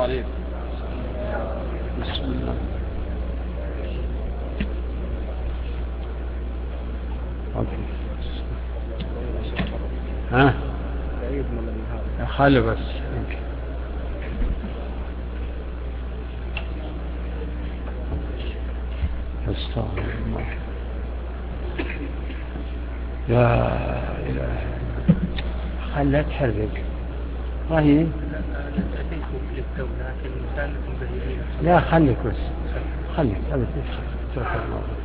عليكم بسم الله. ها؟ خلي بس. استغفر الله لا إله خلها تحرق رهيب لا خليك بس. خليك. أبدا ترك الموضوع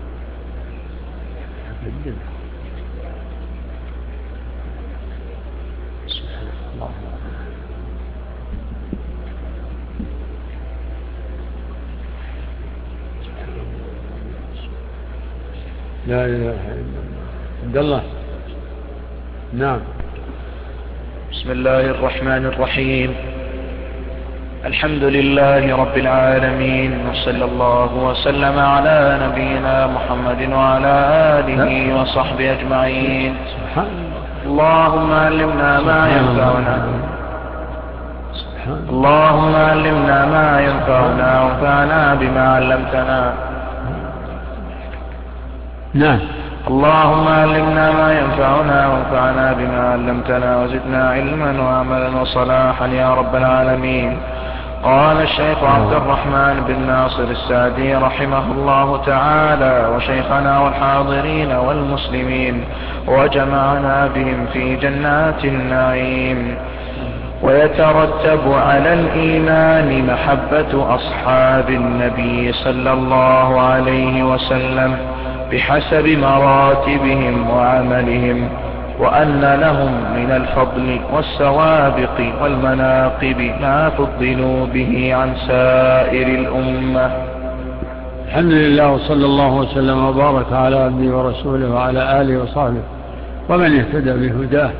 سبحان الله لا إله إلا الله. عبد الله. نعم. بسم الله الرحمن الرحيم. الحمد لله رب العالمين وصلى الله وسلم على نبينا محمد وعلى آله وصحبه أجمعين. اللهم علمنا ما ينفعنا. اللهم علمنا ما ينفعنا وانفعنا بما علمتنا. نعم. اللهم علمنا ما ينفعنا وانفعنا بما علمتنا وزدنا علما وعملا وصلاحا يا رب العالمين. قال الشيخ عبد الرحمن بن ناصر السعدي رحمه الله تعالى وشيخنا والحاضرين والمسلمين وجمعنا بهم في جنات النعيم. ويترتب على الإيمان محبة أصحاب النبي صلى الله عليه وسلم بحسب مراتبهم وعملهم. وأن لهم من الفضل والسوابق والمناقب ما فضلوا به عن سائر الأمة. الحمد لله وصلى الله وسلم وبارك على عبده ورسوله وعلى آله وصحبه ومن اهتدى بهداه.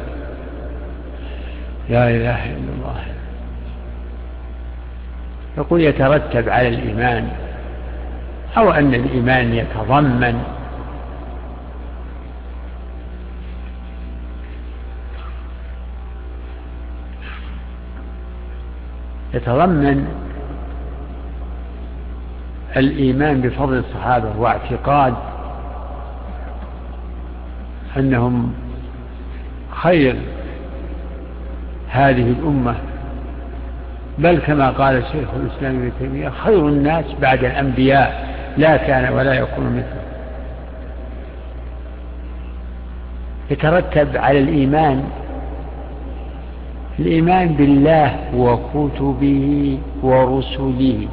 لا إله إلا الله. يقول يترتب على الإيمان أو أن الإيمان يتضمن يتضمن الإيمان بفضل الصحابة واعتقاد أنهم خير هذه الأمة بل كما قال الشيخ الإسلام ابن تيمية خير الناس بعد الأنبياء لا كان ولا يكون مثله. يترتب على الإيمان الإيمان بالله وكتبه ورسله.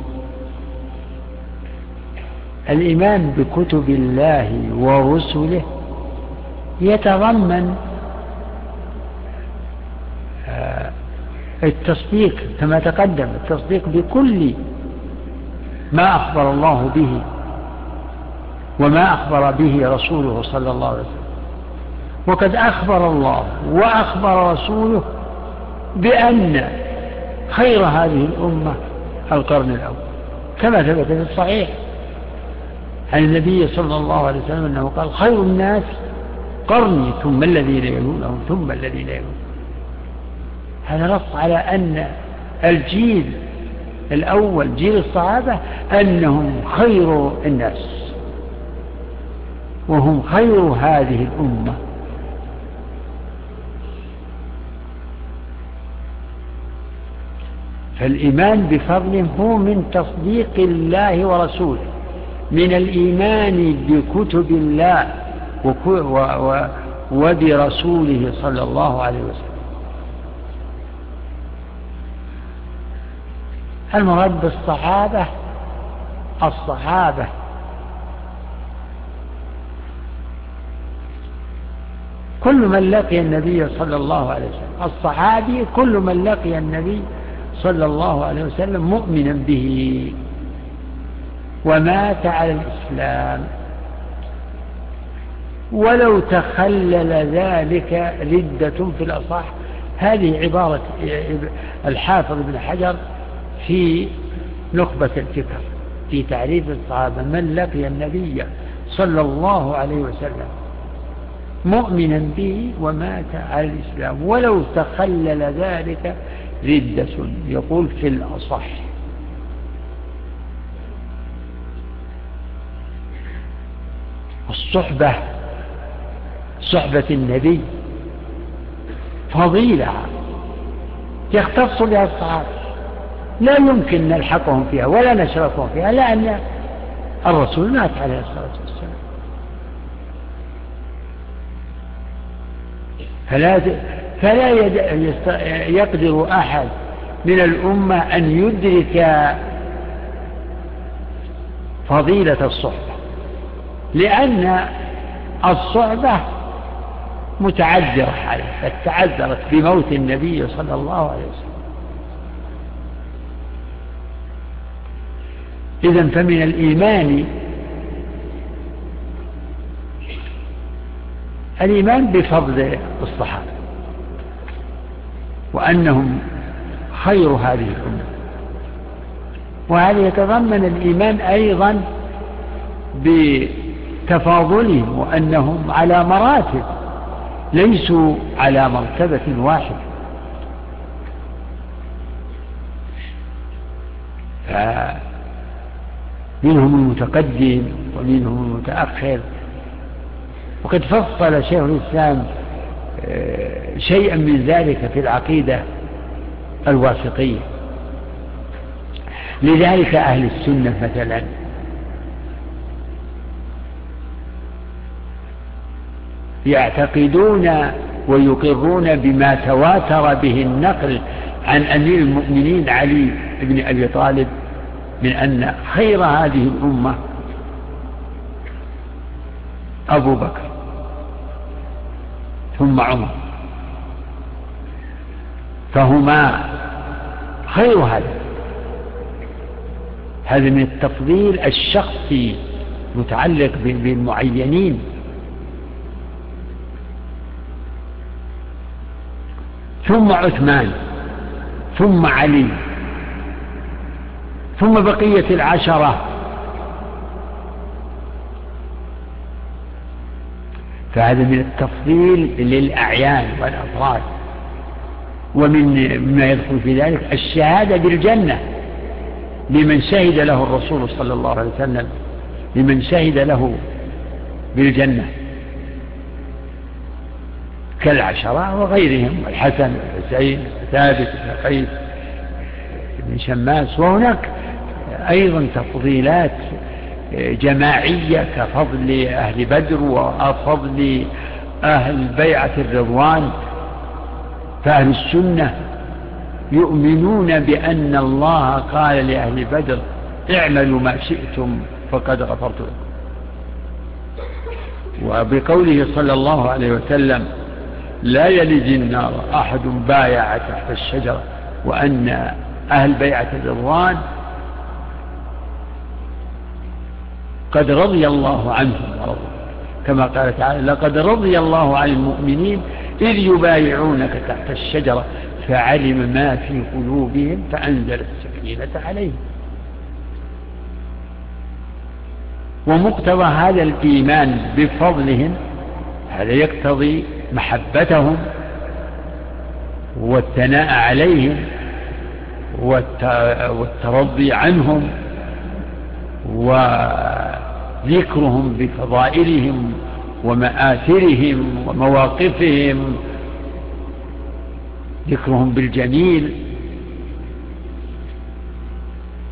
الإيمان بكتب الله ورسله يتضمن آه، التصديق كما تقدم التصديق بكل ما أخبر الله به وما أخبر به رسوله صلى الله عليه وسلم. وقد أخبر الله وأخبر رسوله بأن خير هذه الأمة القرن الأول. كما ثبت في الصحيح عن النبي صلى الله عليه وسلم أنه قال خير الناس قرني ثم الذين يلونهم ثم الذين يلونهم. هذا نص على أن الجيل الأول جيل الصحابة أنهم خير الناس. وهم خير هذه الأمة. فالإيمان بفضل هو من تصديق الله ورسوله من الإيمان بكتب الله وبرسوله صلى الله عليه وسلم. المراد بالصحابة الصحابة. كل من لقي النبي صلى الله عليه وسلم الصحابي كل من لقي النبي صلى الله عليه وسلم مؤمنا به. ومات على الإسلام. ولو تخلل ذلك ردة في الأصح. هذه عبارة الحافظ بن حجر في نخبة الفكر في تعريف الصحابة من لقي النبي صلى الله عليه وسلم مؤمنا به ومات على الإسلام. ولو تخلل ذلك ردة يقول في الأصح. الصحبة صحبة النبي فضيلة يختص بها الصحابة. لا يمكن نلحقهم فيها ولا نشرفهم فيها لأن الرسول مات عليه الصلاة والسلام. فلا فلا يقدر أحد من الأمة أن يدرك فضيلة الصحبة لأن الصحبة متعذرة عليه قد تعذرت بموت النبي صلى الله عليه وسلم. إذا فمن الإيمان الإيمان بفضل الصحابة. وأنهم خير هذه الأمة. وهذا يتضمن الإيمان أيضا بتفاضلهم وأنهم على مراتب ليسوا على مرتبة واحدة. فمنهم المتقدم ومنهم المتأخر. وقد فصل شيخ الإسلام شيئا من ذلك في العقيدة الواسطية. لذلك أهل السنة مثلا يعتقدون ويقرون بما تواتر به النقل عن أمير المؤمنين علي بن أبي طالب من أن خير هذه الأمة أبو بكر. ثم عمر. فهما خير هذا. هذا من التفضيل الشخصي متعلق بالمعينين. ثم عثمان ثم علي ثم بقية العشرة. فهذا من التفضيل للأعيان والأفراد. ومن ما يدخل في ذلك الشهادة بالجنة. لمن شهد له الرسول صلى الله عليه وسلم. لمن شهد له بالجنة. كالعشرة وغيرهم الحسن والحسين ثابت قيس بن شماس. وهناك أيضا تفضيلات جماعية كفضل أهل بدر وفضل أهل بيعة الرضوان فأهل السنة يؤمنون بأن الله قال لأهل بدر اعملوا ما شئتم فقد غفرت لكم وبقوله صلى الله عليه وسلم لا يلج النار أحد بايع تحت الشجرة وأن أهل بيعة الرضوان قد رضي الله عنهم ورضوا كما قال تعالى لقد رضي الله عن المؤمنين إذ يبايعونك تحت الشجرة فعلم ما في قلوبهم فأنزل السكينة عليهم. ومقتضى هذا الإيمان بفضلهم هذا يقتضي محبتهم والثناء عليهم والترضي عنهم وذكرهم بفضائلهم ومآثرهم ومواقفهم. ذكرهم بالجميل.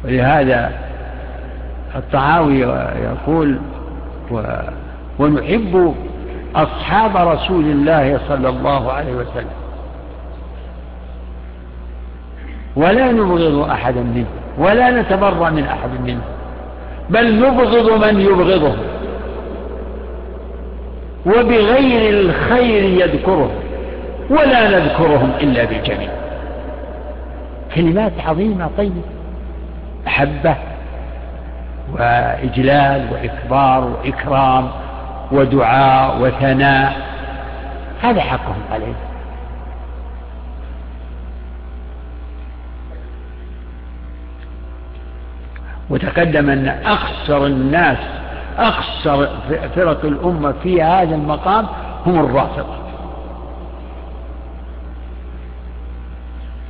ولهذا الطعاوي يقول ونحب أصحاب رسول الله صلى الله عليه وسلم. ولا نبغض أحدا منه ولا نتبرأ من أحد منه بل نبغض من يبغضه. وبغير الخير يذكره ولا نذكرهم إلا بالجميل كلمات عظيمة طيبة محبة وإجلال وإكبار وإكرام ودعاء وثناء. هذا حقهم عليه. وتقدم أن أخسر الناس أخسر فرق الأمة في هذا المقام هم الرافضة.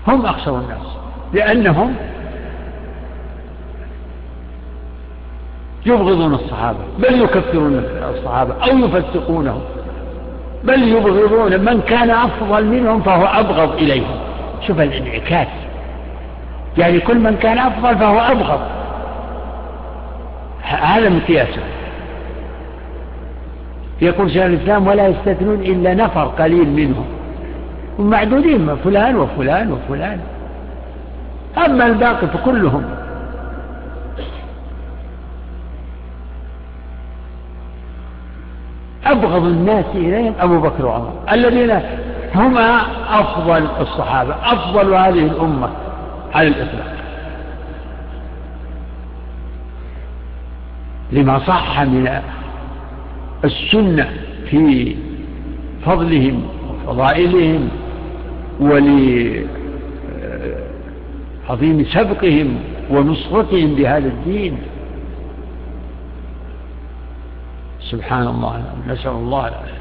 هم أخسر الناس لأنهم يبغضون الصحابة بل يكفرون الصحابة أو يفسقونهم بل يبغضون من كان أفضل منهم فهو أبغض إليهم. شوف الانعكاس يعني كل من كان أفضل فهو أبغض. هذا مقياسه يقول شيخ الإسلام ولا يستثنون إلا نفر قليل منهم. ومعدودين فلان وفلان وفلان. أما الباقي فكلهم. أبغض الناس إليهم أبو بكر وعمر. الذين هما أفضل الصحابة أفضل هذه الأمة على الإطلاق. لما صح من السنة في فضلهم وفضائلهم ولعظيم سبقهم ونصرتهم بهذا الدين. سبحان الله نسأل الله العافية.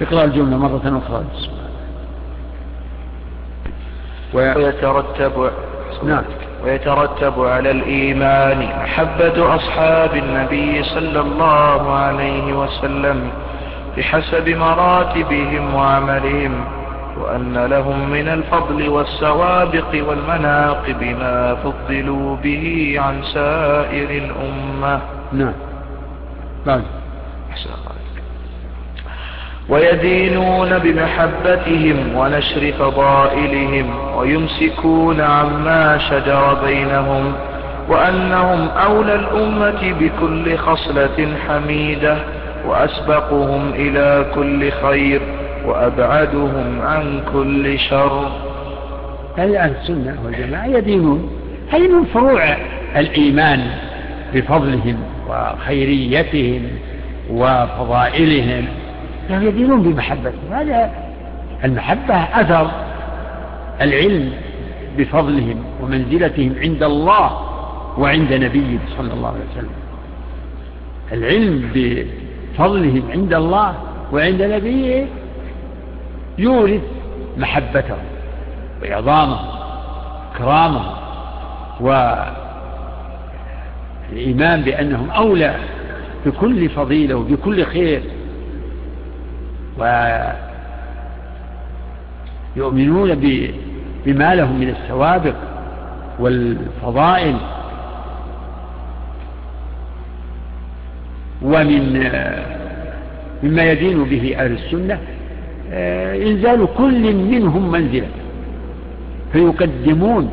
اقرأ الجملة مرة أخرى. ويترتب نعم. ويترتب على الإيمان محبة أصحاب النبي صلى الله عليه وسلم بحسب مراتبهم وعملهم وأن لهم من الفضل والسوابق والمناقب ما فضلوا به عن سائر الأمة. نعم. بعد. ويدينون بمحبتهم ونشر فضائلهم ويمسكون عما شجر بينهم وأنهم أولى الأمة بكل خصلة حميدة وأسبقهم إلى كل خير وأبعدهم عن كل شر. هذه أهل السنة والجماعة يدينون؟ هذه من فروع الإيمان بفضلهم وخيريتهم وفضائلهم يعني يدينون بمحبتهم هذا المحبة أثر العلم بفضلهم ومنزلتهم عند الله وعند نبيه صلى الله عليه وسلم. العلم بفضلهم عند الله وعند نبيه يورث محبته وعظامه كرامه والإيمان بأنهم أولى بكل فضيلة وبكل خير. ويؤمنون بما لهم من السوابق والفضائل. ومن مما يدين به أهل السنة آه، إنزال كل منهم منزلة فيقدمون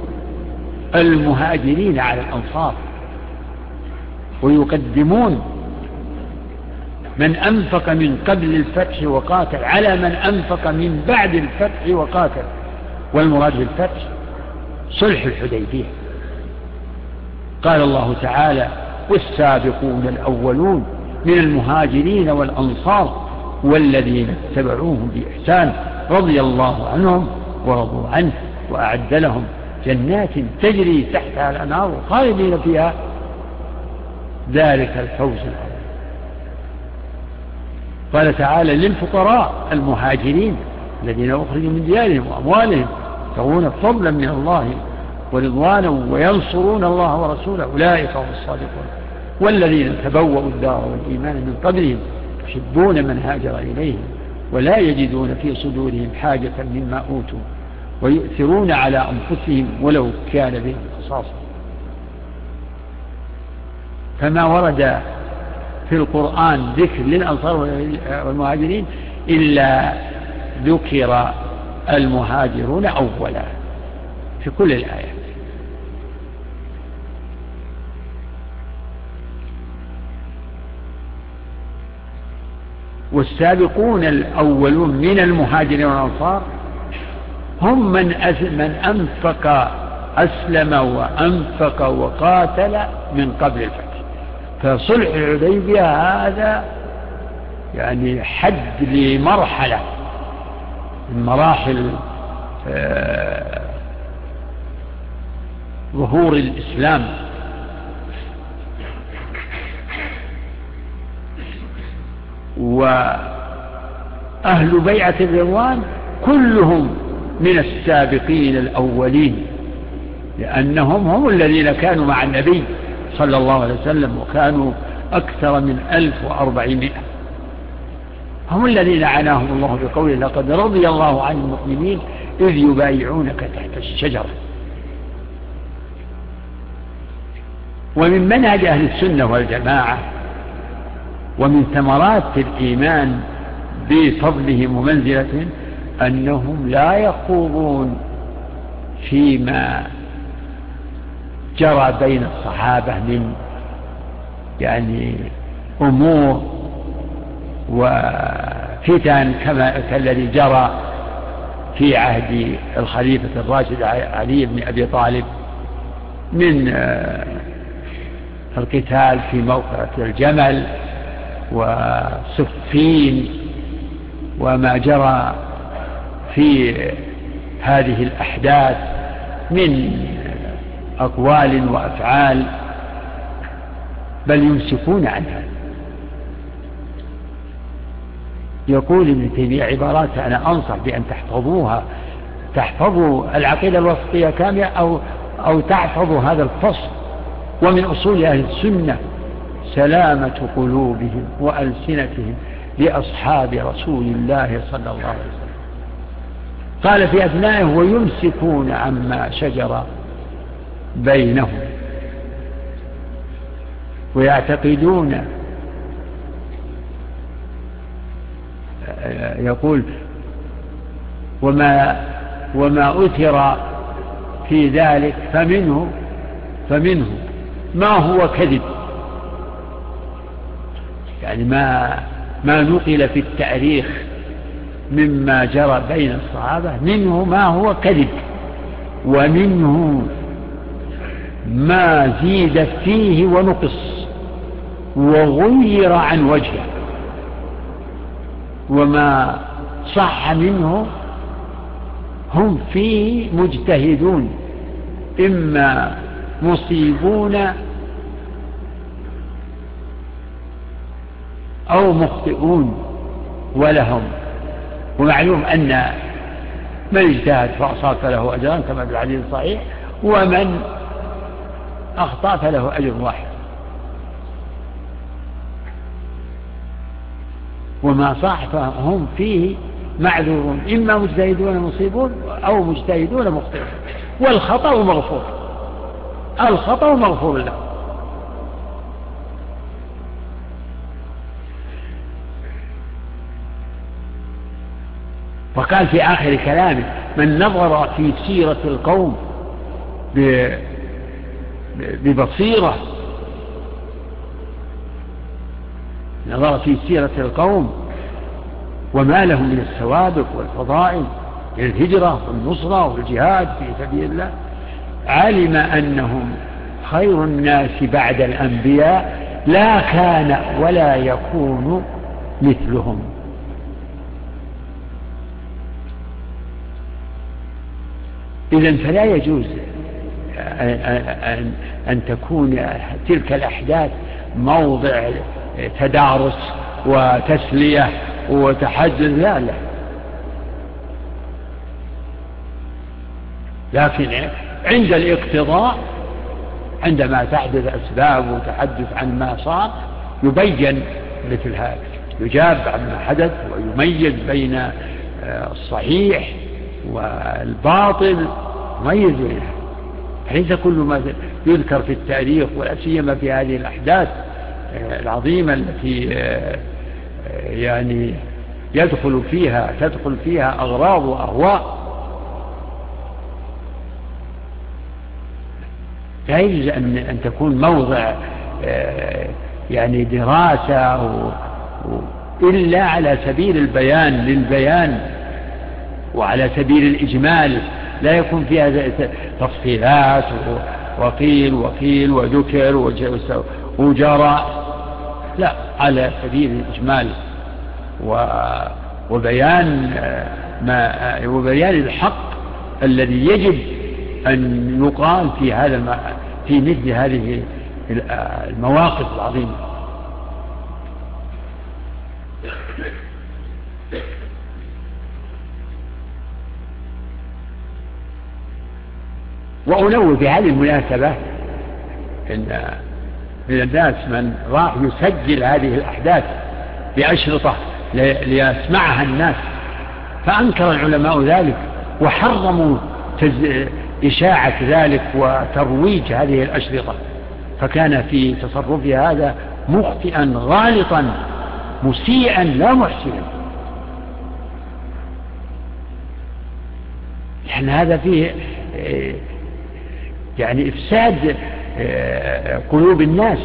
المهاجرين على الأنصار ويقدمون من أنفق من قبل الفتح وقاتل على من أنفق من بعد الفتح وقاتل. والمراد بالفتح صلح الحديبية. قال الله تعالى والسابقون الأولون من المهاجرين والأنصار والذين اتبعوهم بإحسان رضي الله عنهم ورضوا عنه وأعد لهم جنات تجري تحتها الأنهار خالدين فيها. ذلك الفوز العظيم. قال تعالى للفقراء المهاجرين الذين أخرجوا من ديارهم وأموالهم يبتغون فضلا من الله ورضوانا وينصرون الله ورسوله. أولئك هم الصادقون. والذين تبوأوا الدار والإيمان من قبلهم يحبون من هاجر إليهم ولا يجدون في صدورهم حاجة مما أوتوا ويؤثرون على أنفسهم ولو كان بهم خصاصة. فما ورد في القرآن ذكر للأنصار والمهاجرين إلا ذكر المهاجرون أولا في كل الآيات. والسابقون الأولون من المهاجرين والأنصار هم من, من أنفق أسلم وأنفق وقاتل من قبل الفتح. فصلح الحديبية هذا يعني حد لمرحلة من مراحل آه، ظهور الإسلام. وأهل بيعة الرضوان كلهم من السابقين الأولين لأنهم هم الذين كانوا مع النبي. صلى الله عليه وسلم وكانوا أكثر من ألف وأربعمائة. هم الذين عناهم الله بقوله لقد رضي الله عن المؤمنين إذ يبايعونك تحت الشجرة. ومن منهج أهل السنة والجماعة ومن ثمرات الإيمان بفضلهم ومنزلتهم أنهم لا يخوضون فيما جرى بين الصحابة من يعني أمور وفتن كما كالذي جرى في عهد الخليفة الراشد علي بن أبي طالب من آه، القتال في موقعة الجمل وصفين وما جرى في هذه الأحداث من أقوال وأفعال بل يمسكون عنها. يقول ابن تيمية عبارات أنا أنصح بأن تحفظوها تحفظوا العقيدة الوسطية كاملة أو أو تحفظوا هذا الفصل. ومن أصول أهل السنة سلامة قلوبهم وألسنتهم لأصحاب رسول الله صلى الله عليه وسلم. قال في أثنائه ويمسكون عما شجر بينهم ويعتقدون يقول وما وما أثر في ذلك فمنه فمنه ما هو كذب. يعني ما ما نقل في التاريخ مما جرى بين الصحابة منه ما هو كذب ومنه ما زيد فيه ونقص وغير عن وجهه وما صح منه هم فيه مجتهدون إما مصيبون أو مخطئون ولهم. ومعلوم أن من اجتهد فأصاب فله أجران كما في الحديث الصحيح ومن أخطأ فله أجر واحد. وما صح فهم فيه معذورون إما مجتهدون مصيبون أو مجتهدون مخطئون. والخطأ مغفور. الخطأ مغفور له. وقال في آخر كلامه من نظر في سيرة القوم ببصيرة. نظر في سيرة القوم وما لهم من السوابق والفضائل للهجرة والنصرة والجهاد في سبيل الله علم أنهم خير الناس بعد الأنبياء لا كان ولا يكون مثلهم. إذا فلا يجوز أن, تكون تلك الأحداث موضع تدارس وتسلية وتحدث لا لا. لكن عند الاقتضاء عندما تحدث أسباب وتحدث عن ما صار يبين مثل هذا. يجاب عما حدث ويميز بين الصحيح والباطل ميز بينها ليس كل ما يذكر في التاريخ ولا سيما في هذه الأحداث العظيمة التي آه، يعني يدخل فيها تدخل فيها أغراض وأهواء. لا يجوز أن, أن تكون موضع آه، يعني دراسة و... إلا على سبيل البيان للبيان وعلى سبيل الإجمال. لا يكون فيها تفصيلات وقيل وقيل وذكر وجرى. لا على سبيل الإجمال وبيان ما وبيان الحق الذي يجب أن يقال في هذا في مثل هذه المواقف العظيمة. وأنوه في هذه المناسبة إن من الناس من راح يسجل هذه الأحداث بأشرطة ليسمعها الناس فأنكر العلماء ذلك وحرموا إشاعة ذلك وترويج هذه الأشرطة فكان في تصرفه هذا مخطئا غالطا مسيئا لا محسنا. لأن هذا فيه يعني إفساد آه، قلوب الناس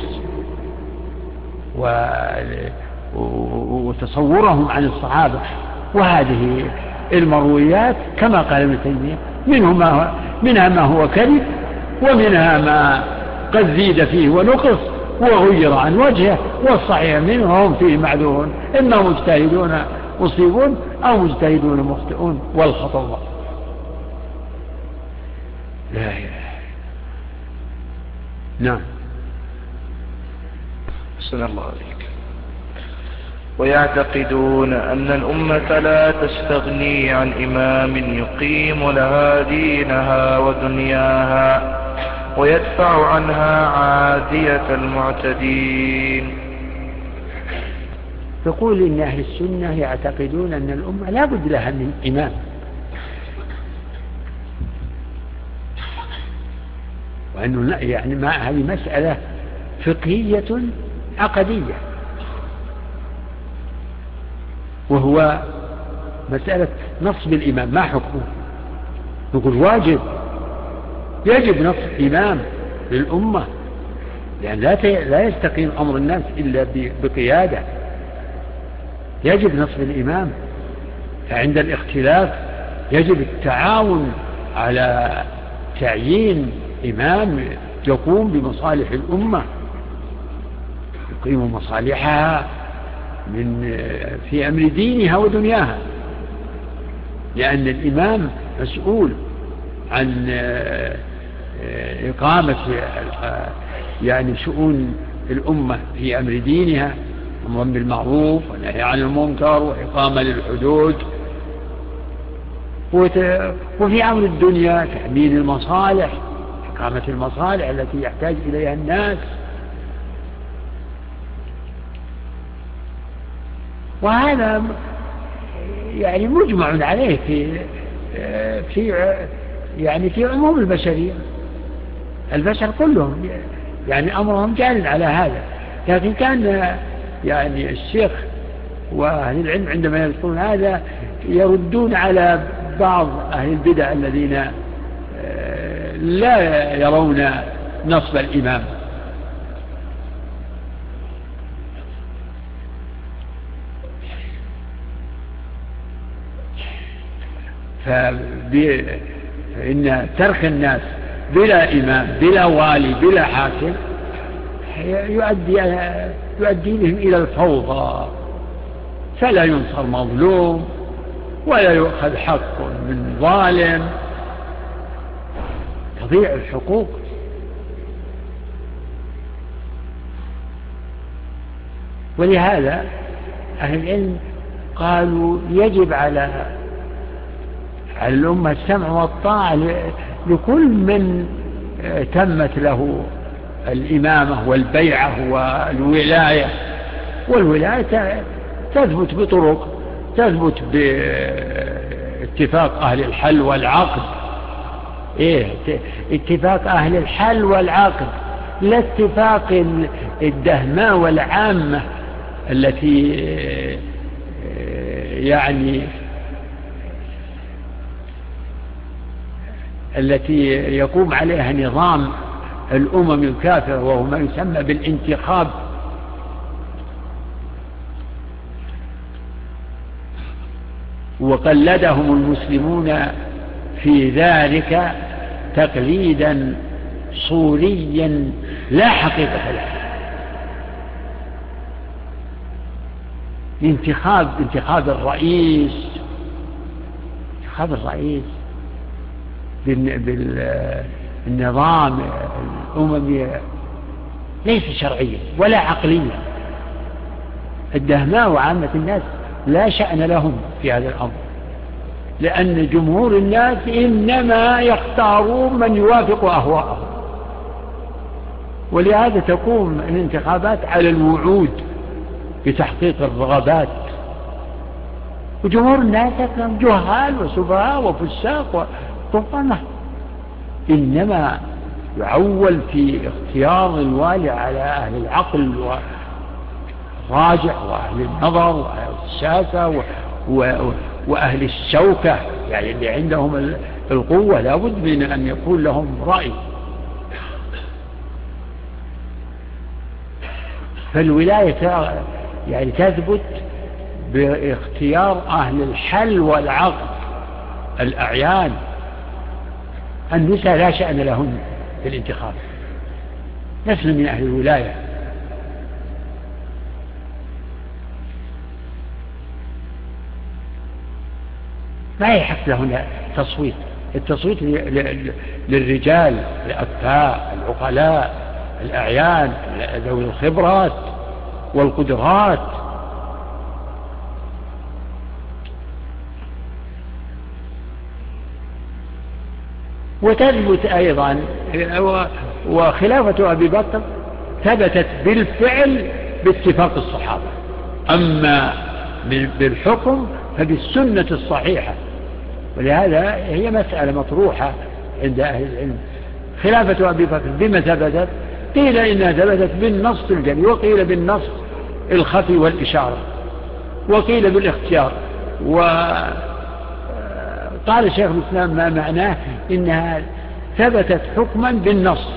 وتصورهم عن الصحابة. وهذه المرويات كما قال ابن تيمية منه ما منها ما هو كذب ومنها ما قد زيد فيه ونقص وغير عن وجهه والصحيح منه هم فيه معذورون. إما مجتهدون مصيبون أو مجتهدون مخطئون والخطأ الله. لا إله نعم. حسن الله عليك. ويعتقدون أن الأمة لا تستغني عن إمام يقيم لها دينها ودنياها ويدفع عنها عادية المعتدين. تقول إن أهل السنة يعتقدون أن الأمة لا بد لها من إمام. وأنه يعني ما هذه مسألة فقهية عقدية. وهو مسألة نصب الإمام ما حكمه؟ نقول واجب. يجب نصب إمام للأمة. لأن لا لا يستقيم أمر الناس إلا بقيادة. يجب نصب الإمام فعند الاختلاف يجب التعاون على تعيين إمام يقوم بمصالح الأمة يقيم مصالحها من في أمر دينها ودنياها لأن الإمام مسؤول عن إقامة يعني شؤون الأمة في أمر دينها أمر بالمعروف ونهي عن المنكر وإقامة للحدود. وفي أمر الدنيا تأمين المصالح. إقامة المصالح التي يحتاج إليها الناس. وهذا يعني مجمع عليه في في يعني في عموم البشرية. البشر كلهم يعني أمرهم جال على هذا. لكن كان يعني الشيخ وأهل العلم عندما يذكرون هذا يردون على بعض أهل البدع الذين لا يرون نصب الإمام. فإن ترك الناس بلا إمام بلا والي بلا حاكم يؤدي يؤدي بهم إلى الفوضى. فلا ينصر مظلوم ولا يؤخذ حق من ظالم. تضيع الحقوق. ولهذا أهل العلم قالوا يجب على على الأمة السمع والطاعة لكل من تمت له الإمامة والبيعة والولاية. والولاية تثبت بطرق تثبت باتفاق أهل الحل والعقد. إيه اتفاق أهل الحل والعقد لا اتفاق الدهماء والعامة التي يعني التي يقوم عليها نظام الأمم الكافرة وهو ما يسمى بالانتخاب. وقلدهم المسلمون في ذلك تقليدا صوريا لا حقيقة له. انتخاب انتخاب الرئيس انتخاب الرئيس بالنظام الأممي ليس شرعيا ولا عقليا. الدهماء وعامة الناس لا شأن لهم في هذا الأمر. لأن جمهور الناس إنما يختارون من يوافق أهواءهم ولهذا تقوم الانتخابات على الوعود بتحقيق الرغبات. وجمهور الناس جهال وسفهاء وفساق وطفنة إنما يعول في اختيار الوالي على أهل العقل والراجع وأهل النظر وأهل الساسة و... و... وأهل الشوكة يعني اللي عندهم القوة لابد من أن يكون لهم رأي. فالولاية يعني تثبت باختيار أهل الحل والعقد الأعيان. النساء لا شأن لهن في الانتخاب لسن من أهل الولاية. ما يحق لهن تصويت. التصويت للرجال الأكفاء العقلاء الأعيان ذوي الخبرات والقدرات. وتثبت أيضا وخلافة أبي بكر ثبتت بالفعل باتفاق الصحابة. أما بالحكم فبالسنة الصحيحة. ولهذا هي مسألة مطروحة عند أهل العلم. خلافة أبي بكر بما ثبتت؟ قيل إنها ثبتت بالنص الجلي وقيل بالنص الخفي والإشارة وقيل بالاختيار. قال شيخ الإسلام ما معناه؟ إنها ثبتت حكما بالنص.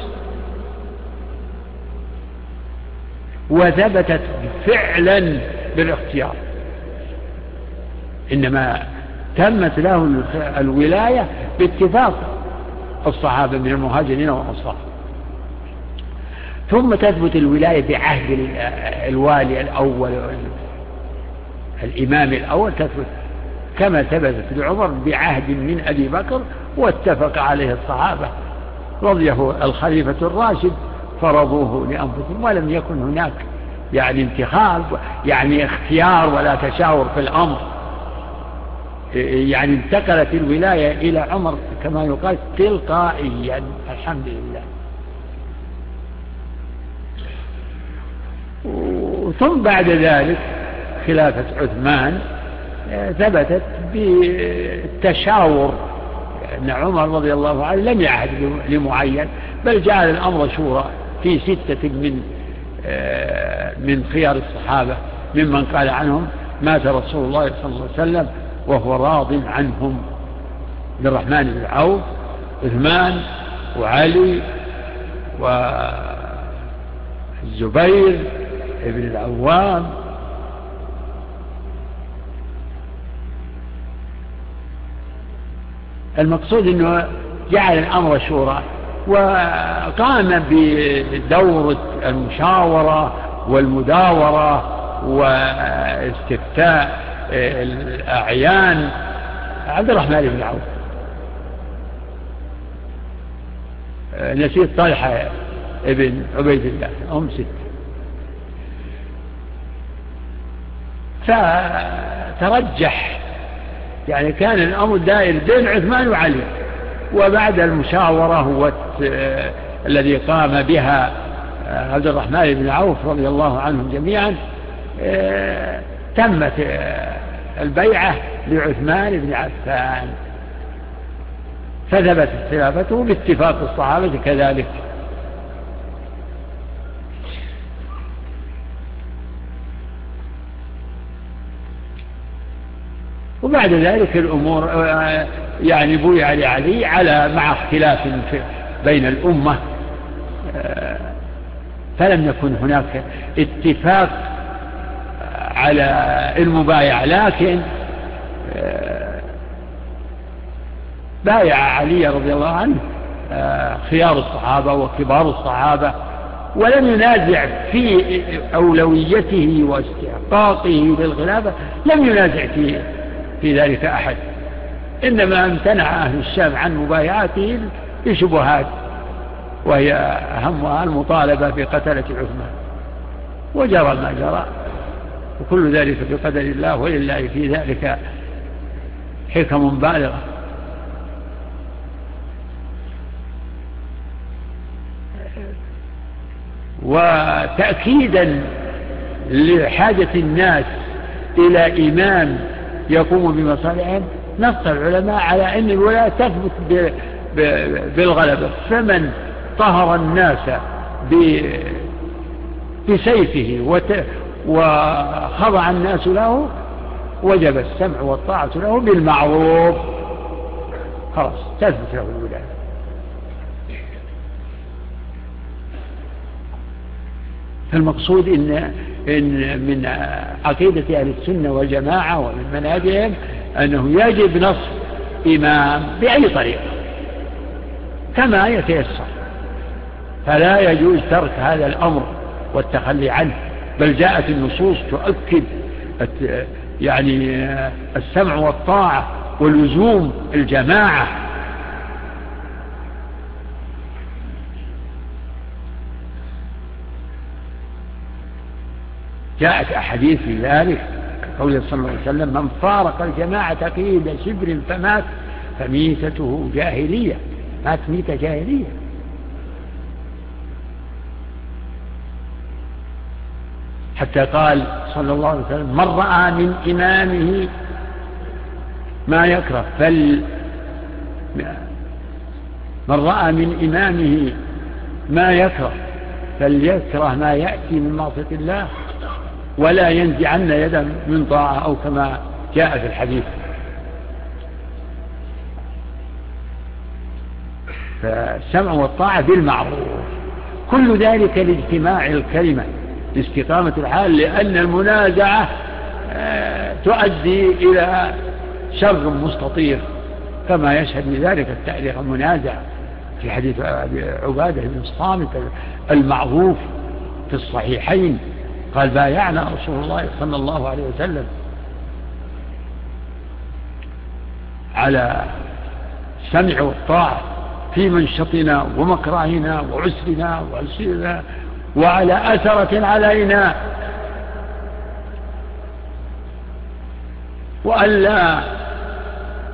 وثبتت فعلا بالاختيار. إنما تمت له الولاية باتفاق الصحابة من المهاجرين والأنصار. ثم تثبت الولاية بعهد الوالي الأول الإمام الأول تثبت كما ثبتت لعمر بعهد من أبي بكر واتفق عليه الصحابة رضيه الخليفة الراشد فرضوه لأنفسهم ولم يكن هناك يعني انتخاب يعني اختيار ولا تشاور في الأمر. يعني انتقلت الولاية إلى عمر كما يقال تلقائيا الحمد لله. ثم بعد ذلك خلافة عثمان ثبتت بالتشاور أن عمر رضي الله عنه لم يعهد لمعين بل جعل الأمر شورى في ستة من آه، من خيار الصحابة ممن قال عنهم مات رسول الله صلى الله عليه وسلم وهو راض عنهم. عبد الرحمن بن عوف عثمان وعلي والزبير ابن العوام. المقصود أنه جعل الأمر شورى وقام بدور المشاورة والمداورة واستفتاء الأعيان. عبد الرحمن بن عوف. نسيت طلحة ابن عبيد الله هم ست. فترجح يعني كان الأمر دائر بين عثمان وعلي. وبعد المشاورة الذي قام بها آه، عبد الرحمن بن عوف رضي الله عنهم جميعا آه، تمت آه، البيعة لعثمان بن عفان. فثبتت خلافته باتفاق الصحابة كذلك. وبعد ذلك الأمور آه، يعني بويع لعلي على مع اختلاف بين الأمة. آه، فلم يكن هناك اتفاق على المبايع لكن آه، بايع علي رضي الله عنه خيار الصحابة وكبار الصحابة ولم ينازع في أولويته واستحقاقه للخلافة لم ينازع في في ذلك أحد. إنما امتنع أهل الشام عن مبايعته لشبهات وهي أهمها المطالبة بقتلة عثمان. وجرى ما جرى. وكل ذلك بقدر الله ولله في ذلك حكم بالغة. وتأكيدا لحاجة الناس إلى إمام يقوم بمصالحهم نص العلماء على أن الولاية تثبت بالغلبة. فمن طهر الناس بسيفه وخضع الناس له وجب السمع والطاعة له بالمعروف. خلاص تثبت له الولاية فالمقصود إن, إن من عقيدة أهل السنة والجماعة ومن منهجهم أنه يجب نصب إمام بأي طريقة كما يتيسر. فلا يجوز ترك هذا الأمر والتخلي عنه. بل جاءت النصوص تؤكد يعني السمع والطاعة ولزوم الجماعة. جاءت أحاديث في ذلك قوله صلى الله عليه وسلم من فارق الجماعة قيد شبر فمات فميتته جاهلية مات ميتة جاهلية. حتى قال صلى الله عليه وسلم من رأى من إمامه ما يكره فل من رأى من إمامه ما يكره فليكره ما يأتي من معصية الله ولا ينزعن يدا من طاعة أو كما جاء في الحديث. فالسمع والطاعة بالمعروف كل ذلك لاجتماع الكلمة. لاستقامة الحال لأن المنازعة آه، تؤدي إلى شر مستطير كما يشهد بذلك التاريخ المنازع في حديث عبادة بن الصامت المعروف في الصحيحين قال بايعنا رسول الله صلى الله عليه وسلم على السمع والطاعة في منشطنا ومكرهنا وعسرنا وعسرنا وعلى أثرة علينا. وألا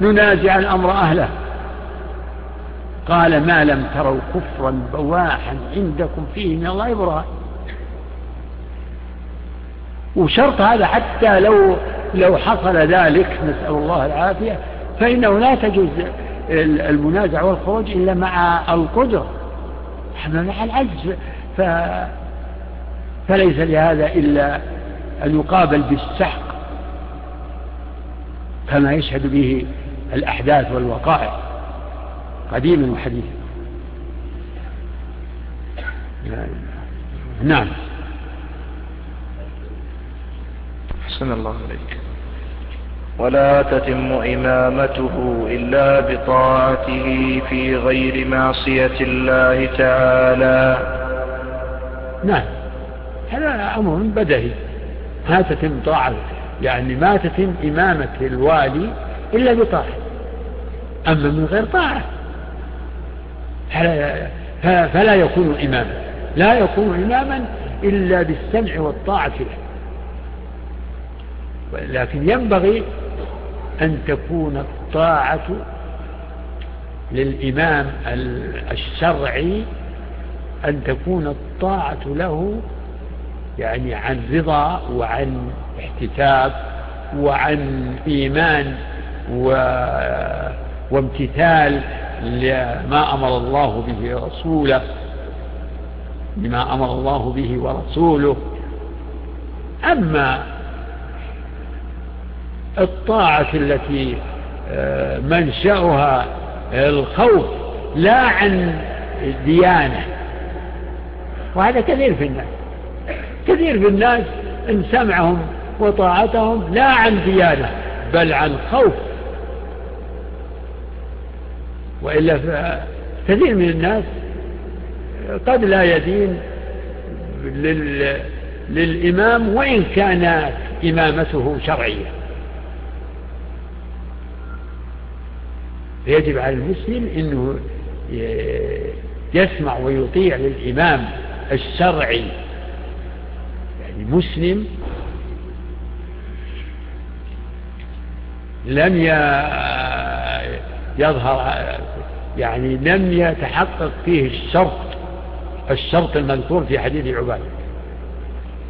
ننازع الأمر أهله. قال ما لم تروا كفرا بواحا عندكم فيه من الله إبراهيم. وشرط هذا حتى لو لو حصل ذلك نسأل الله العافية فإنه لا تجوز المنازع والخروج إلا مع القدرة مع العجز. ف فليس لهذا إلا أن يقابل بالسحق كما يشهد به الأحداث والوقائع قديما وحديثا نعم. حسن الله عليك. ولا تتم إمامته إلا بطاعته في غير معصية الله تعالى. نعم. هذا أمر بدهي. ما تتم طاعة يعني ما تتم إمامة الوالي إلا بطاعة. أما من غير طاعة فلا, فلا يكون إماما. لا يكون إماما إلا بالسمع والطاعة له. لكن ينبغي أن تكون الطاعة للإمام الشرعي أن تكون الطاعة له يعني عن رضا وعن احتساب وعن إيمان و... وامتثال لما أمر الله به رسوله لما أمر الله به ورسوله. أما الطاعة التي آه، منشأها الخوف لا عن ديانة وهذا كثير في الناس. كثير في الناس إن سمعهم وطاعتهم لا عن ديانة بل عن خوف. وإلا كثير من الناس قد لا يدين لل... للإمام وإن كانت إمامته شرعية. فيجب على المسلم أنه يسمع ويطيع للإمام. الشرعي. يعني مسلم لم يظهر يعني لم يتحقق فيه الشرط الشرط المذكور في حديث عبادة.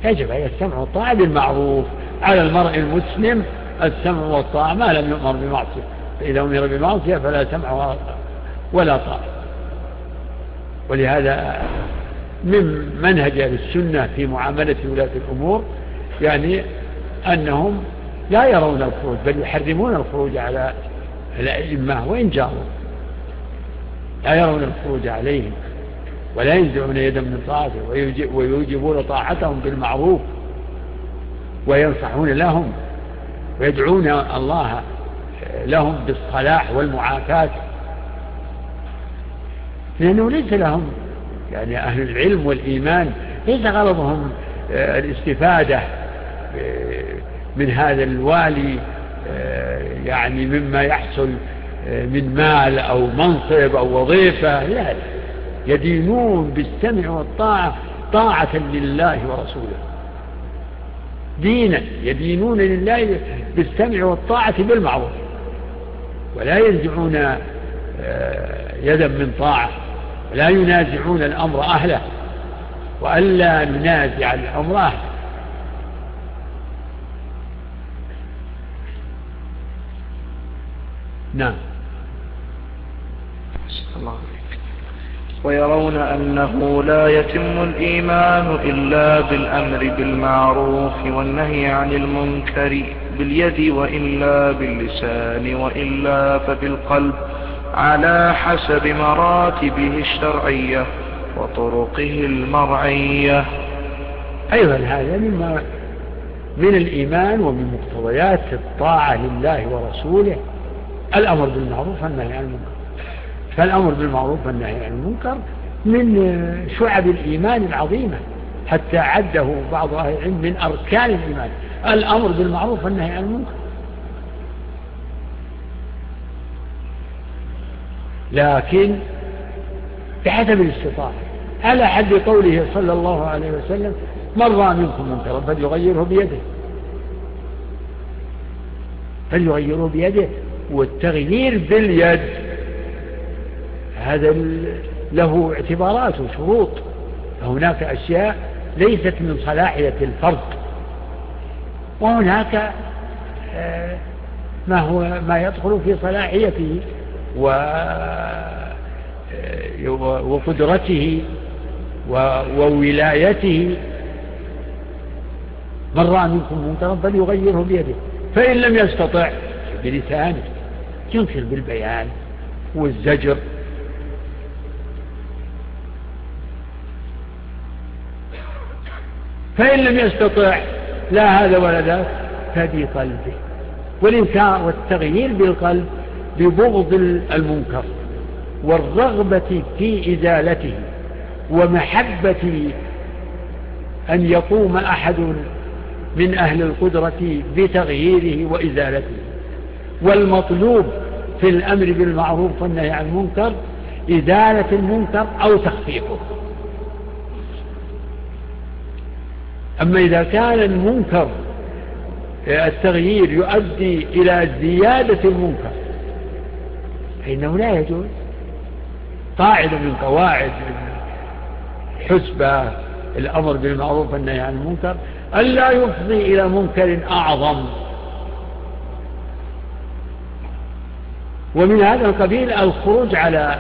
يجب عليه السمع والطاعة بالمعروف. على المرء المسلم السمع والطاعة ما لم يؤمر بمعصية. فإذا أمر بمعصية فلا سمع ولا طاعة. ولهذا من منهج أهل السنة في معاملة ولاة الأمور يعني أنهم لا يرون الخروج بل يحرمون الخروج على الأئمة وإن جاروا لا يرون الخروج عليهم ولا ينزعون يدا من طاعته ويوجبون طاعتهم بالمعروف وينصحون لهم ويدعون الله لهم بالصلاح والمعافاة. لأنه ليس لهم يعني أهل العلم والإيمان ليس غرضهم آه، الاستفادة آه، من هذا الوالي آه، يعني مما يحصل من مال أو منصب أو وظيفة لا يدينون بالسمع والطاعة طاعة لله ورسوله. دينا يدينون لله بالسمع والطاعة بالمعروف. ولا ينزعون يدا من طاعة. ولا ينازعون الأمر أهله وألا ننازع الأمر أهله. نعم. الله ويرون أنه لا يتم الإيمان إلا بالأمر بالمعروف والنهي عن المنكر باليد وإلا باللسان وإلا فبالقلب. على حسب مراتبه الشرعية وطرقه المرعية. أيضا هذا مما من الإيمان ومن مقتضيات الطاعة لله ورسوله. الأمر بالمعروف والنهي عن المنكر. فالأمر بالمعروف والنهي عن المنكر من شعب الإيمان العظيمة حتى عده بعض أهل العلم من أركان الإيمان. الأمر بالمعروف والنهي عن المنكر. لكن بحسب الاستطاعة. على حد قوله صلى الله عليه وسلم من رأى منكم منكرا فليغيره بيده. فليغيره بيده والتغيير باليد. هذا له اعتبارات وشروط. فهناك أشياء ليست من صلاحية الفرد. وهناك آه، ما هو ما يدخل في صلاحيته. وقدرته وولايته من رأى منكم منكرا فليغيره بيده. فإن لم يستطع بلسانه ينكر بالبيان والزجر. فإن لم يستطع لا هذا ولا ذاك فبقلبه. والإنكار والتغيير بالقلب ببغض المنكر والرغبة في إزالته ومحبة أن يقوم أحد من أهل القدرة بتغييره وإزالته. والمطلوب في الأمر بالمعروف والنهي عن المنكر إزالة المنكر أو تخفيفه. أما إذا كان المنكر التغيير يؤدي إلى زيادة المنكر فإنه لا يجوز. قاعدة من قواعد حسبة الأمر بالمعروف والنهي عن المنكر ألا يفضي إلى منكر أعظم. ومن هذا القبيل الخروج على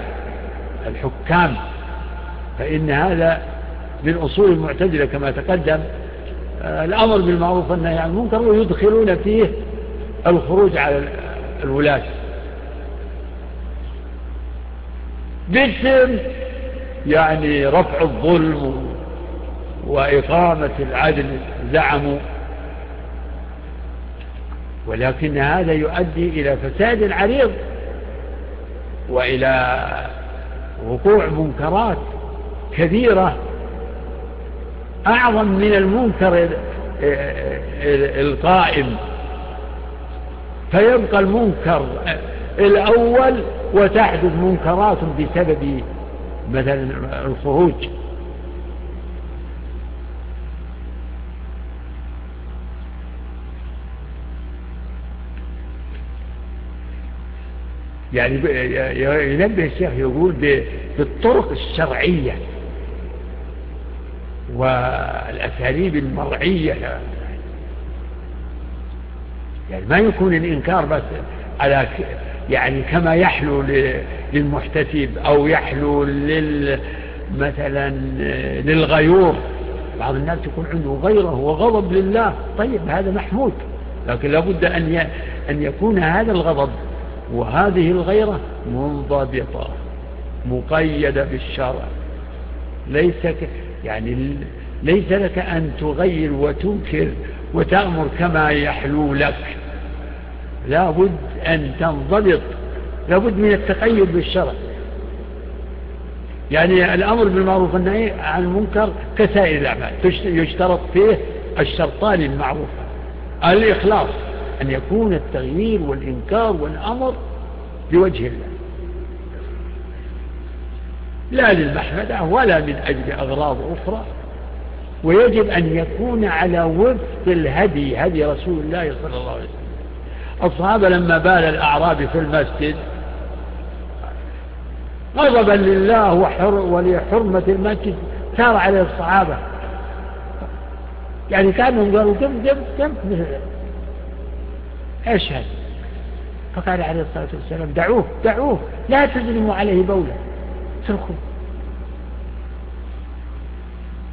الحكام فإن هذا من أصول المعتدلة كما تقدم الأمر بالمعروف والنهي عن المنكر ويدخلون فيه الخروج على الولاة. باسم يعني رفع الظلم وإقامة العدل زعموا ولكن هذا يؤدي إلى فساد عريض وإلى وقوع منكرات كثيرة أعظم من المنكر القائم. فيبقى المنكر الأول وتحدث منكرات بسبب مثلا الخروج. يعني ينبه الشيخ يقول بالطرق الشرعية والأساليب المرعية. يعني ما يكون الإنكار بس على يعني كما يحلو للمحتسب أو يحلو لل مثلا للغيور. بعض الناس يكون عنده غيره وغضب لله. طيب هذا محمود. لكن لابد أن أن يكون هذا الغضب وهذه الغيرة منضبطة مقيدة بالشرع. ليس يعني ليس لك أن تغير وتنكر وتأمر كما يحلو لك. لابد أن تنضبط لابد من التقيد بالشرع. يعني الأمر بالمعروف والنهي عن المنكر كسائر الأعمال يشترط فيه الشرطان المعروفة الإخلاص أن يكون التغيير والإنكار والأمر لوجه الله. لا للمحمدة ولا من أجل أغراض أخرى. ويجب أن يكون على وفق الهدي هدي رسول الله صلى الله عليه وسلم. الصحابة لما بال الأعرابي في المسجد غضبا لله وحر ولحرمة المسجد سار عليه الصحابة. يعني كانوا قالوا قم قم قم إيش هذا فقال عليه الصلاة والسلام دعوه دعوه لا تظلموا عليه بولا اتركوا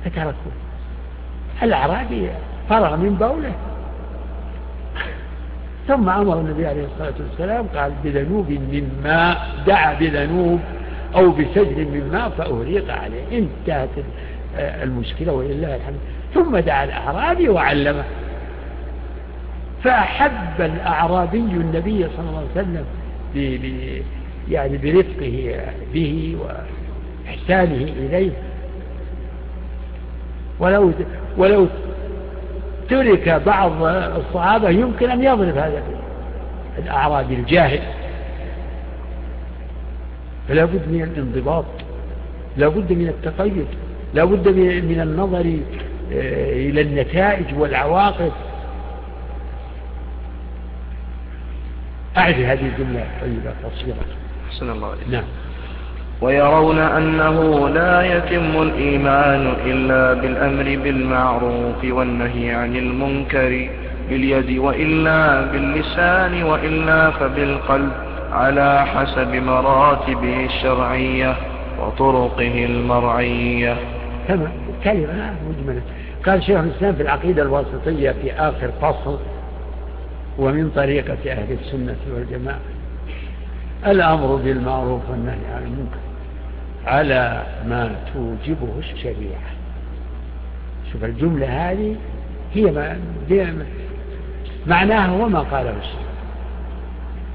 فتركوا الأعرابي فرغ من بوله. ثم أمر النبي عليه الصلاة والسلام قال بذنوب من ماء دعا بذنوب أو بسجل من ماء فأهريق عليه. انتهت المشكلة ولله الحمد. ثم دعا الأعرابي وعلمه. فأحب الأعرابي النبي صلى الله عليه وسلم ب ب يعني برفقه به وإحسانه إليه. ولو ولو ترك بعض الصحابة يمكن أن يضرب هذا الأعرابي الجاهل. فلا بد من الانضباط لا بد من التقيد لا بد من النظر آه، إلى النتائج والعواقب. أعد هذه الجملة طيبة قصيرة. حسن الله عليك نعم. ويرون أنه لا يتم الإيمان إلا بالأمر بالمعروف والنهي عن المنكر باليد وإلا باللسان وإلا فبالقلب على حسب مراتبه الشرعية وطرقه المرعية. تمام. كلمة. مجملة. قال شيخ الإسلام في العقيدة الواسطية في آخر فصل ومن طريقة أهل السنة والجماعة. الأمر بالمعروف والنهي عن المنكر على ما توجبه الشريعة. شوف الجملة هذه هي ما معناها وما قاله الشرع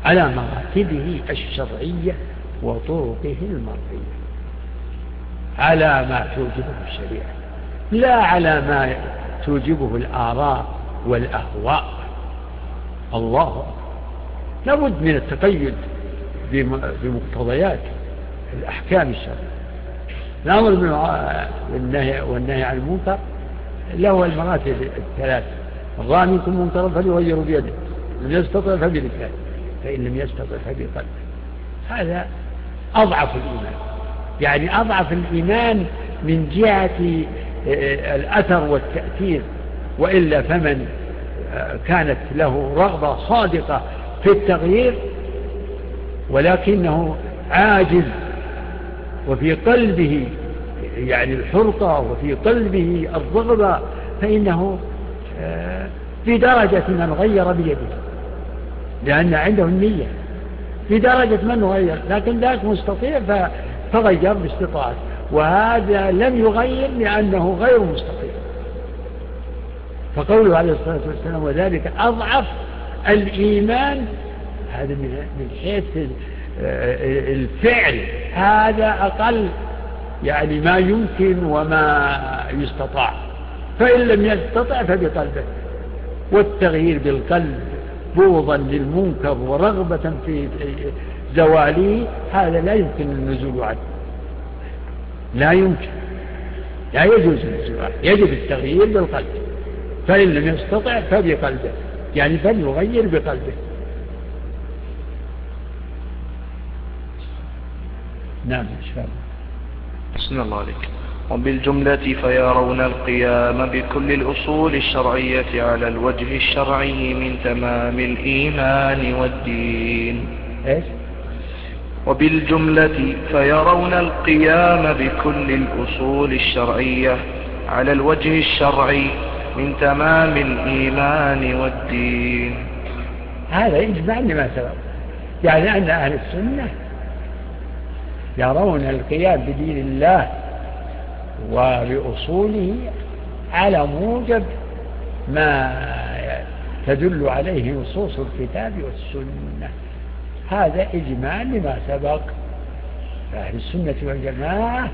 على مراتبه الشرعية وطرقه المرضية على ما توجبه الشريعة لا على ما توجبه الآراء والأهواء. الله لابد من التقيد بمقتضيات الأحكام الشرعية. الأمر بالنهي والنهي عن المنكر له المراتب الثلاث. الرأى منكم منكرا فليغيروا بيده. لم يستطع فبلسانه فإن لم يستطع فبقلبه. هذا أضعف الإيمان. يعني أضعف الإيمان من جهة آه، الأثر والتأثير. وإلا فمن آه، كانت له رغبة صادقة في التغيير ولكنه عاجز وفي قلبه يعني الحرقة وفي قلبه الرغبة فإنه آه، في درجة من غير بيده لأن عنده النية في درجة من غير لكن ذاك مستطيع فغير باستطاعته وهذا لم يغير لأنه غير مستطيع. فقوله عليه الصلاة والسلام وذلك أضعف الإيمان هذا من حيث الفعل. هذا أقل يعني ما يمكن وما يستطاع. فإن لم يستطع فبقلبه والتغيير بالقلب بغضا للمنكر ورغبة في زواله هذا لا يمكن النزول عنه. لا يمكن. لا يجوز النزول عنه. يجب التغيير بالقلب. فإن لم يستطع فبقلبه. يعني فليغير بقلبه. نعم إن شاء الله. بسم الله عليك. وبالجملة فيرون القيام بكل الأصول الشرعية على الوجه الشرعي من تمام الإيمان والدين. إيش؟ وبالجملة فيرون القيام بكل الأصول الشرعية على الوجه الشرعي من تمام الإيمان والدين. هذا يجمع لما سبق. يعني أن أهل السنة يرون القيام بدين الله وبأصوله على موجب ما تدل عليه نصوص الكتاب والسنة. هذا إجماع لما سبق. أهل السنة والجماعة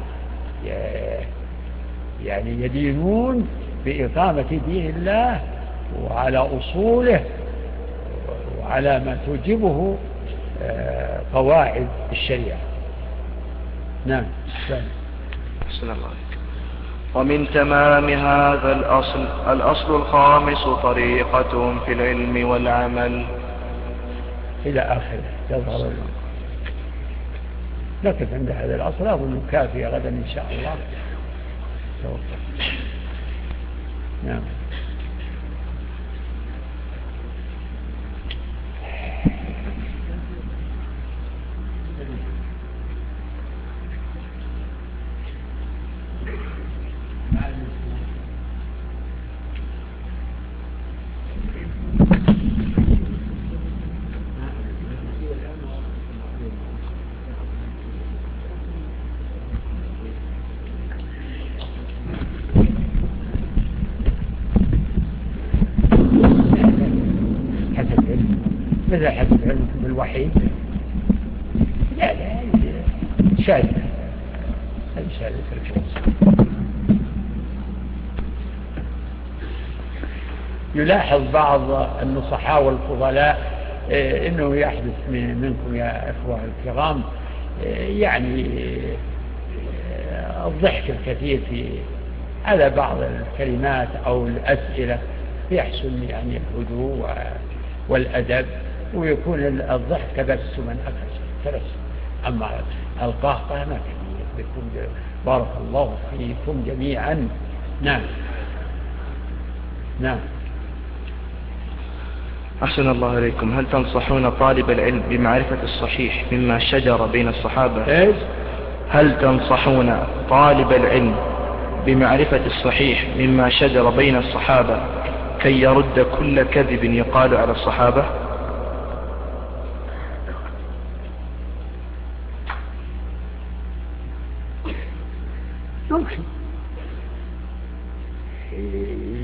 يعني يدينون بإقامة دين الله وعلى أصوله وعلى ما توجبه آه، قواعد الشريعة. نعم. أحسن الله ومن تمام هذا الأصل الأصل الخامس طريقتهم في العلم والعمل. إلى آخره. يظهر نقف عند هذا الأصل أظن كافية غدا إن شاء الله. توفى نعم مثل حسب علمكم بالوحي لا لا شاذة هذه شاذة يلاحظ بعض النصحاء والفضلاء إيه، إنه يحدث منكم يا إخوة الكرام إيه، يعني إيه، الضحك الكثير في على بعض الكلمات أو الأسئلة يحسن يعني الهدوء والأدب ويكون الضحك تبسما تبسم أما القهقه ما بيكون بارك الله فيكم جميعا. نعم. نعم. أحسن الله إليكم. هل تنصحون طالب العلم بمعرفة الصحيح مما شجر بين الصحابة؟ إيش؟ هل تنصحون طالب العلم بمعرفة الصحيح مما شجر بين الصحابة كي يرد كل كذب يقال على الصحابة؟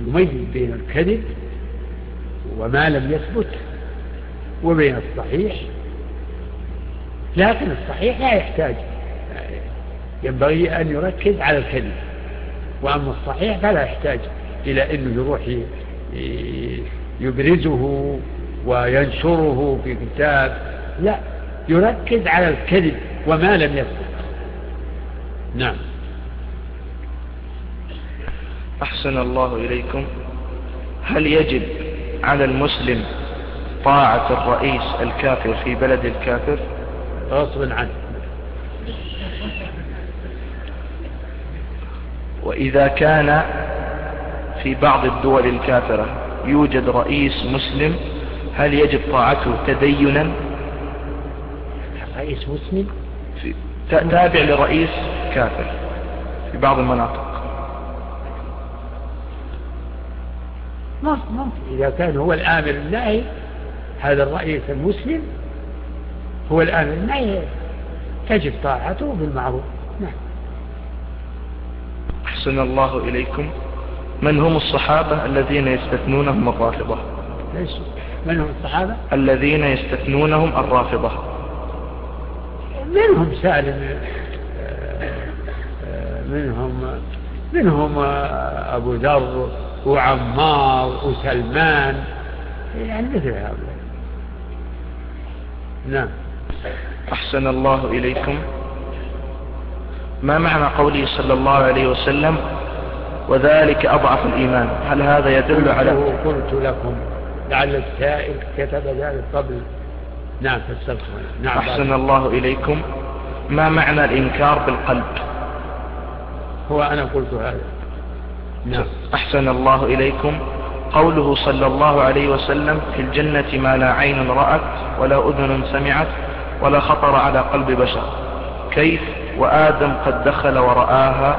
يميز بين الكذب وما لم يثبت وبين الصحيح. لكن الصحيح لا يحتاج ينبغي أن يركز على الكذب. وأما الصحيح فلا يحتاج إلى أنه يروح يبرزه وينشره في كتاب. لا يركز على الكذب وما لم يثبت. نعم. أحسن الله إليكم. هل يجب على المسلم طاعة الرئيس الكافر في بلد الكافر؟ غصبا عنه. وإذا كان في بعض الدول الكافرة يوجد رئيس مسلم هل يجب طاعته تدينا؟ رئيس مسلم؟ تابع لرئيس كافر في بعض المناطق. ممكن إذا كان هو الآمر الناهي هذا الرئيس المسلم هو الآمر الناهي تجب طاعته بالمعروف. نعم. أحسن الله إليكم. من هم الصحابة الذين يستثنونهم الرافضة؟ ليش؟ من هم الصحابة؟ الذين يستثنونهم الرافضة. منهم سالم منهم منهم أبو ذر وعمار وسلمان. يعني مثل هؤلاء. نعم. أحسن الله إليكم. ما معنى قوله صلى الله عليه وسلم وذلك أضعف الإيمان؟ هل هذا يدل على قلت لكم لعل السائل كتب ذلك قبل. نعم فاستغفر نعم. أحسن الله إليكم. ما معنى الإنكار بالقلب؟ هو أنا قلت هذا. نعم. أحسن الله إليكم. قوله صلى الله عليه وسلم في الجنة ما لا عين رأت ولا أذن سمعت ولا خطر على قلب بشر. كيف وآدم قد دخل ورآها؟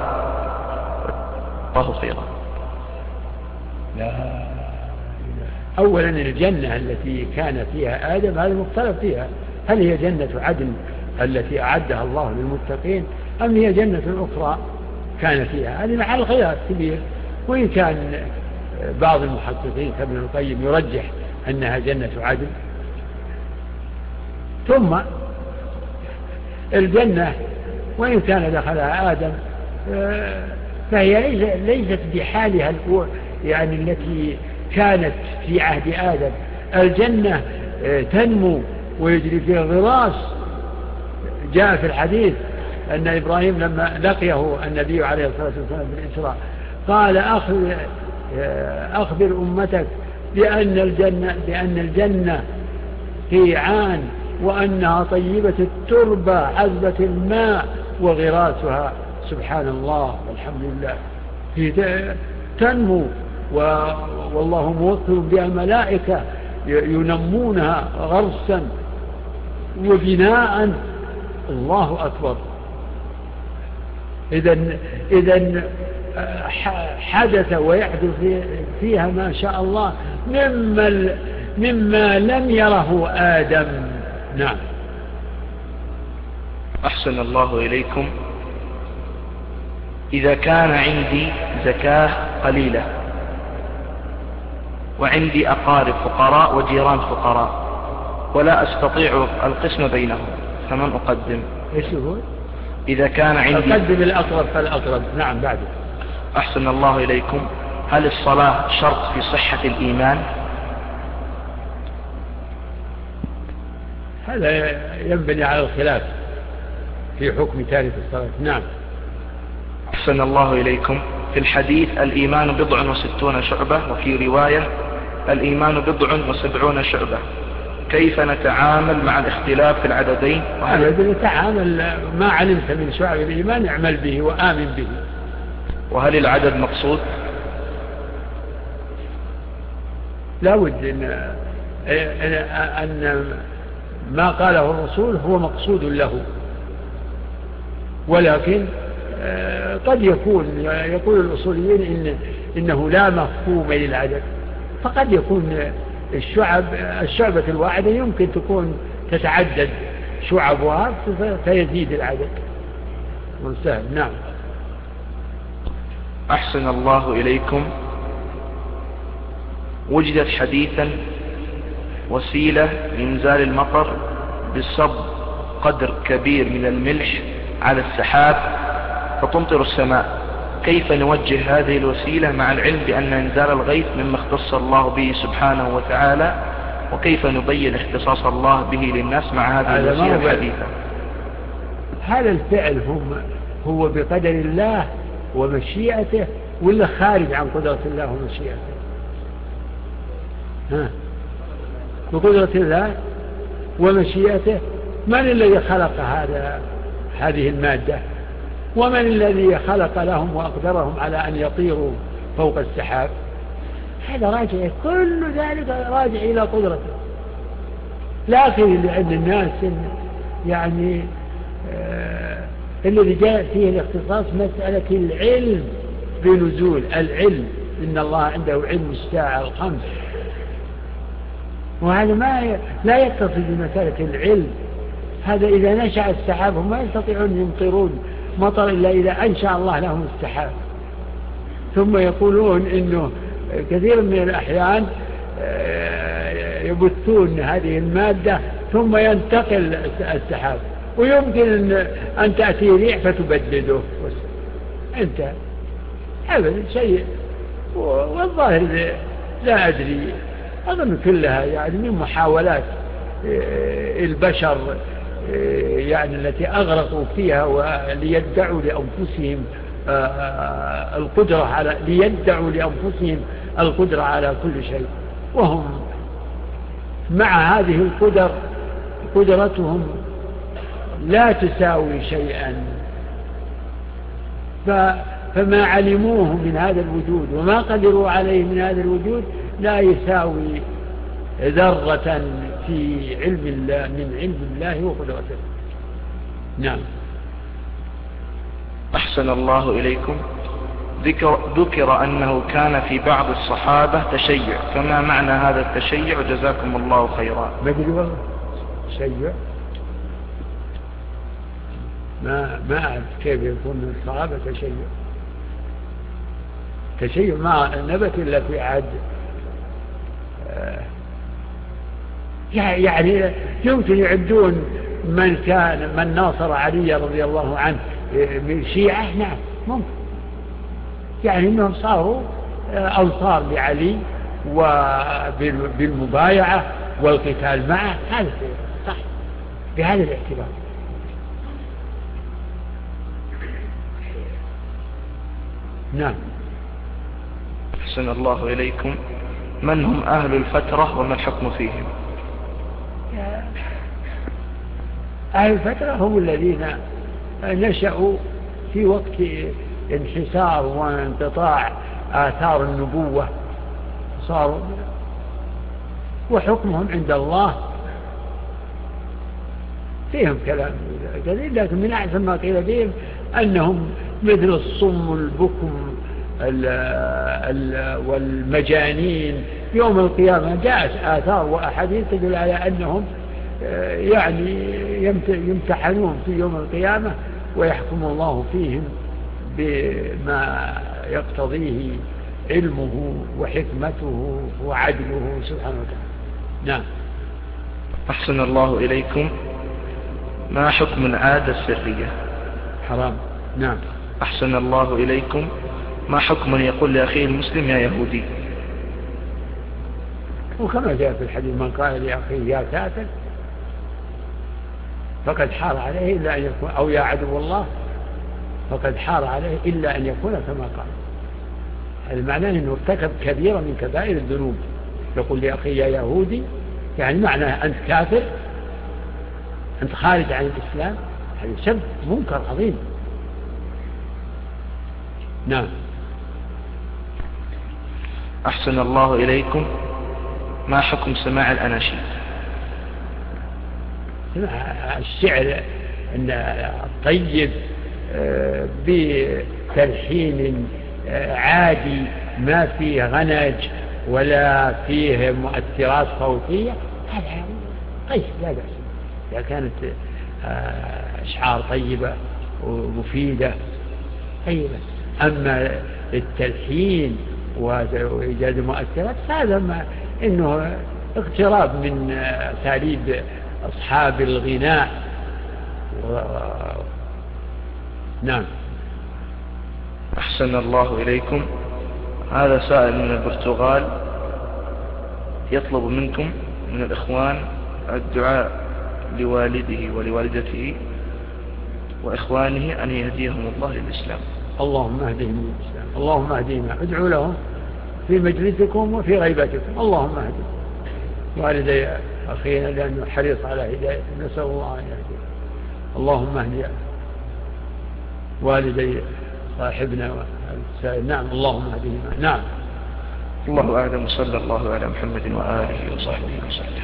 الله خيرا. لا. أولا الجنة التي كان فيها آدم هذا مختلف فيها. هل هي جنة عدن التي أعدها الله للمتقين أم هي جنة أخرى كان فيها؟ هذه محل خلاف كبير. وإن كان بعض المحققين كابن القيم يرجح أنها جنة عدن ثم الجنة وإن كان دخلها آدم فهي ليست بحالها يعني التي كانت في عهد آدم. الجنة تنمو ويجري فيها غراس جاء في الحديث أن إبراهيم لما لقيه النبي عليه الصلاة والسلام في الإسراء قال أخبر, أخبر أمتك بأن الجنة, بأن الجنة قيعان وأنها طيبة التربة عذبة الماء وغراسها. سبحان الله والحمد لله. تنمو والله موكل بها ملائكة ينمونها غرسا وبناء. الله أكبر. إذا إذا حدث ويحدث فيها ما شاء الله مما مما لم يره آدم. نعم. أحسن الله إليكم. إذا كان عندي زكاة قليلة وعندي أقارب فقراء وجيران فقراء ولا أستطيع القسم بينهم فمن أقدم؟ إيش هو؟ إذا كان عندي أقدم الأقرب فالأقرب. نعم بعد. أحسن الله إليكم. هل الصلاة شرط في صحة الإيمان؟ هذا ينبني على الخلاف في حكم تارك الصلاة. نعم. أحسن الله إليكم. في الحديث الإيمان بضع وستون شعبة وفي رواية الإيمان بضع وسبعون شعبة. كيف نتعامل مع الاختلاف في العددين؟ نتعامل ما علمت من شعب الإيمان اعمل به وآمن به. وهل العدد مقصود؟ لا بد إن, أن ما قاله الرسول هو مقصود له. ولكن آه، قد يكون يقول الأصوليين إن إنه لا مفهوم للعدد. فقد يكون الشعب الشعبة الواحدة يمكن تكون تتعدد شعبها فيزيد العدد. والسهل نعم. أحسن الله إليكم. وجدت حديثا وسيلة لإنزال المطر بصب قدر كبير من الملح على السحاب فتمطر السماء. كيف نوجه هذه الوسيلة مع العلم بأن إنزال الغيث مما اختص الله به سبحانه وتعالى؟ وكيف نبين اختصاص الله به للناس مع هذه الوسيلة الحديثة؟ هذا الفعل هم هو بقدر الله ومشيئته ولا خارج عن قدرة الله ومشيئته. ها؟ بقدرة الله ومشيئته من الذي خلق هذا هذه المادة؟ ومن الذي خلق لهم وأقدرهم على أن يطيروا فوق السحاب؟ هذا راجع كل ذلك راجع إلى قدرته. لكن عند الناس يعني الذي جاء فيه الاختصاص مسألة العلم بنزول العلم. إن الله عنده علم الساعة الخمس وهذا ما لا يتصل بمسألة العلم. هذا إذا نشأ السحاب هم ما يستطيعون يمطرون مطر إلا إذا أنشأ الله لهم السحاب. ثم يقولون إنه كثير من الأحيان آه، يبثون هذه المادة ثم ينتقل السحاب. ويمكن أن تأتي ريح فتبدده. أنت أبدا شيء. والظاهر لا أدري. أظن كلها يعني من محاولات آه، البشر آه، يعني التي أغرقوا فيها وليدعوا لأنفسهم آه، القدرة على ليدعوا لأنفسهم القدرة على كل شيء. وهم مع هذه القدر قدرتهم لا تساوي شيئا. فما علموه من هذا الوجود وما قدروا عليه من هذا الوجود لا يساوي ذرة في علم الله من علم الله وقدرته. نعم. أحسن الله إليكم. ذكر, ذكر أنه كان في بعض الصحابة تشيع. فما معنى هذا التشيع؟ جزاكم الله خيرا. والله تشيع؟ ما ما أعرف كيف يكون من الصحابة تشيع. تشيع ما نبت إلا في عهد آه، يعني يمكن يعدون من كان من ناصر علي رضي الله عنه من شيعة نعم ممكن. يعني إنهم صاروا آه، أنصار لعلي وبالمبايعة والقتال معه. هذا صح بهذا الاعتبار. نعم. أحسن الله إليكم. من هم أهل الفترة وما الحكم فيهم؟ أهل الفترة هم الذين نشأوا في وقت انحسار وانقطاع آثار النبوة. صاروا وحكمهم عند الله. فيهم كلام جديد لكن من أحسن ما قيل فيهم أنهم مثل الصم البكم والمجانين. يوم القيامة جاءت آثار وأحاديث تدل على أنهم آه، يعني يمتحنون في يوم القيامة ويحكم الله فيهم بما يقتضيه علمه وحكمته وعدله سبحانه وتعالى. نعم. أحسن الله إليكم. ما حكم العادة السرية؟ حرام. نعم. أحسن الله إليكم. ما حكم يقول لأخيه المسلم يا يهودي؟ وكما جاء في الحديث من قال لأخيه يا كافر فقد حار عليه إلا أن يكون أو يا عدو الله فقد حار عليه إلا أن يكون كما قال. معناه أنه ارتكب كبيرة من كبائر الذنوب. يقول لأخي يا يهودي يعني معناه أنت كافر أنت خارج عن الإسلام هذا سب منكر عظيم. نعم. أحسن الله إليكم. ما حكم سماع الأناشيد؟ الشعر الطيب آه، بتلحين آه، عادي ما فيه غنج ولا فيه مؤثرات صوتية هذا طيب لا بأس. إذا كانت آه، أشعار طيبة ومفيدة طيبة. أما التلحين وإيجاد المؤثرات هذا ما إنه اقتراب من أساليب أصحاب الغناء. و... نعم. أحسن الله إليكم. هذا سائل من البرتغال. يطلب منكم من الإخوان الدعاء لوالده ولوالدته وإخوانه أن يهديهم الله للإسلام. اللهم اهدهم للإسلام اللهم اهدهم ادعوا لهم في مجلسكم وفي غيبتكم اللهم اهدهم. والدي أخينا لأنه حريص على هدايته نسأل الله أن يهديه. اللهم اهدي والدي صاحبنا والسائل. نعم اللهم اهديهما. نعم. الله أعلم صلى الله على محمد وآله وصحبه وسلم.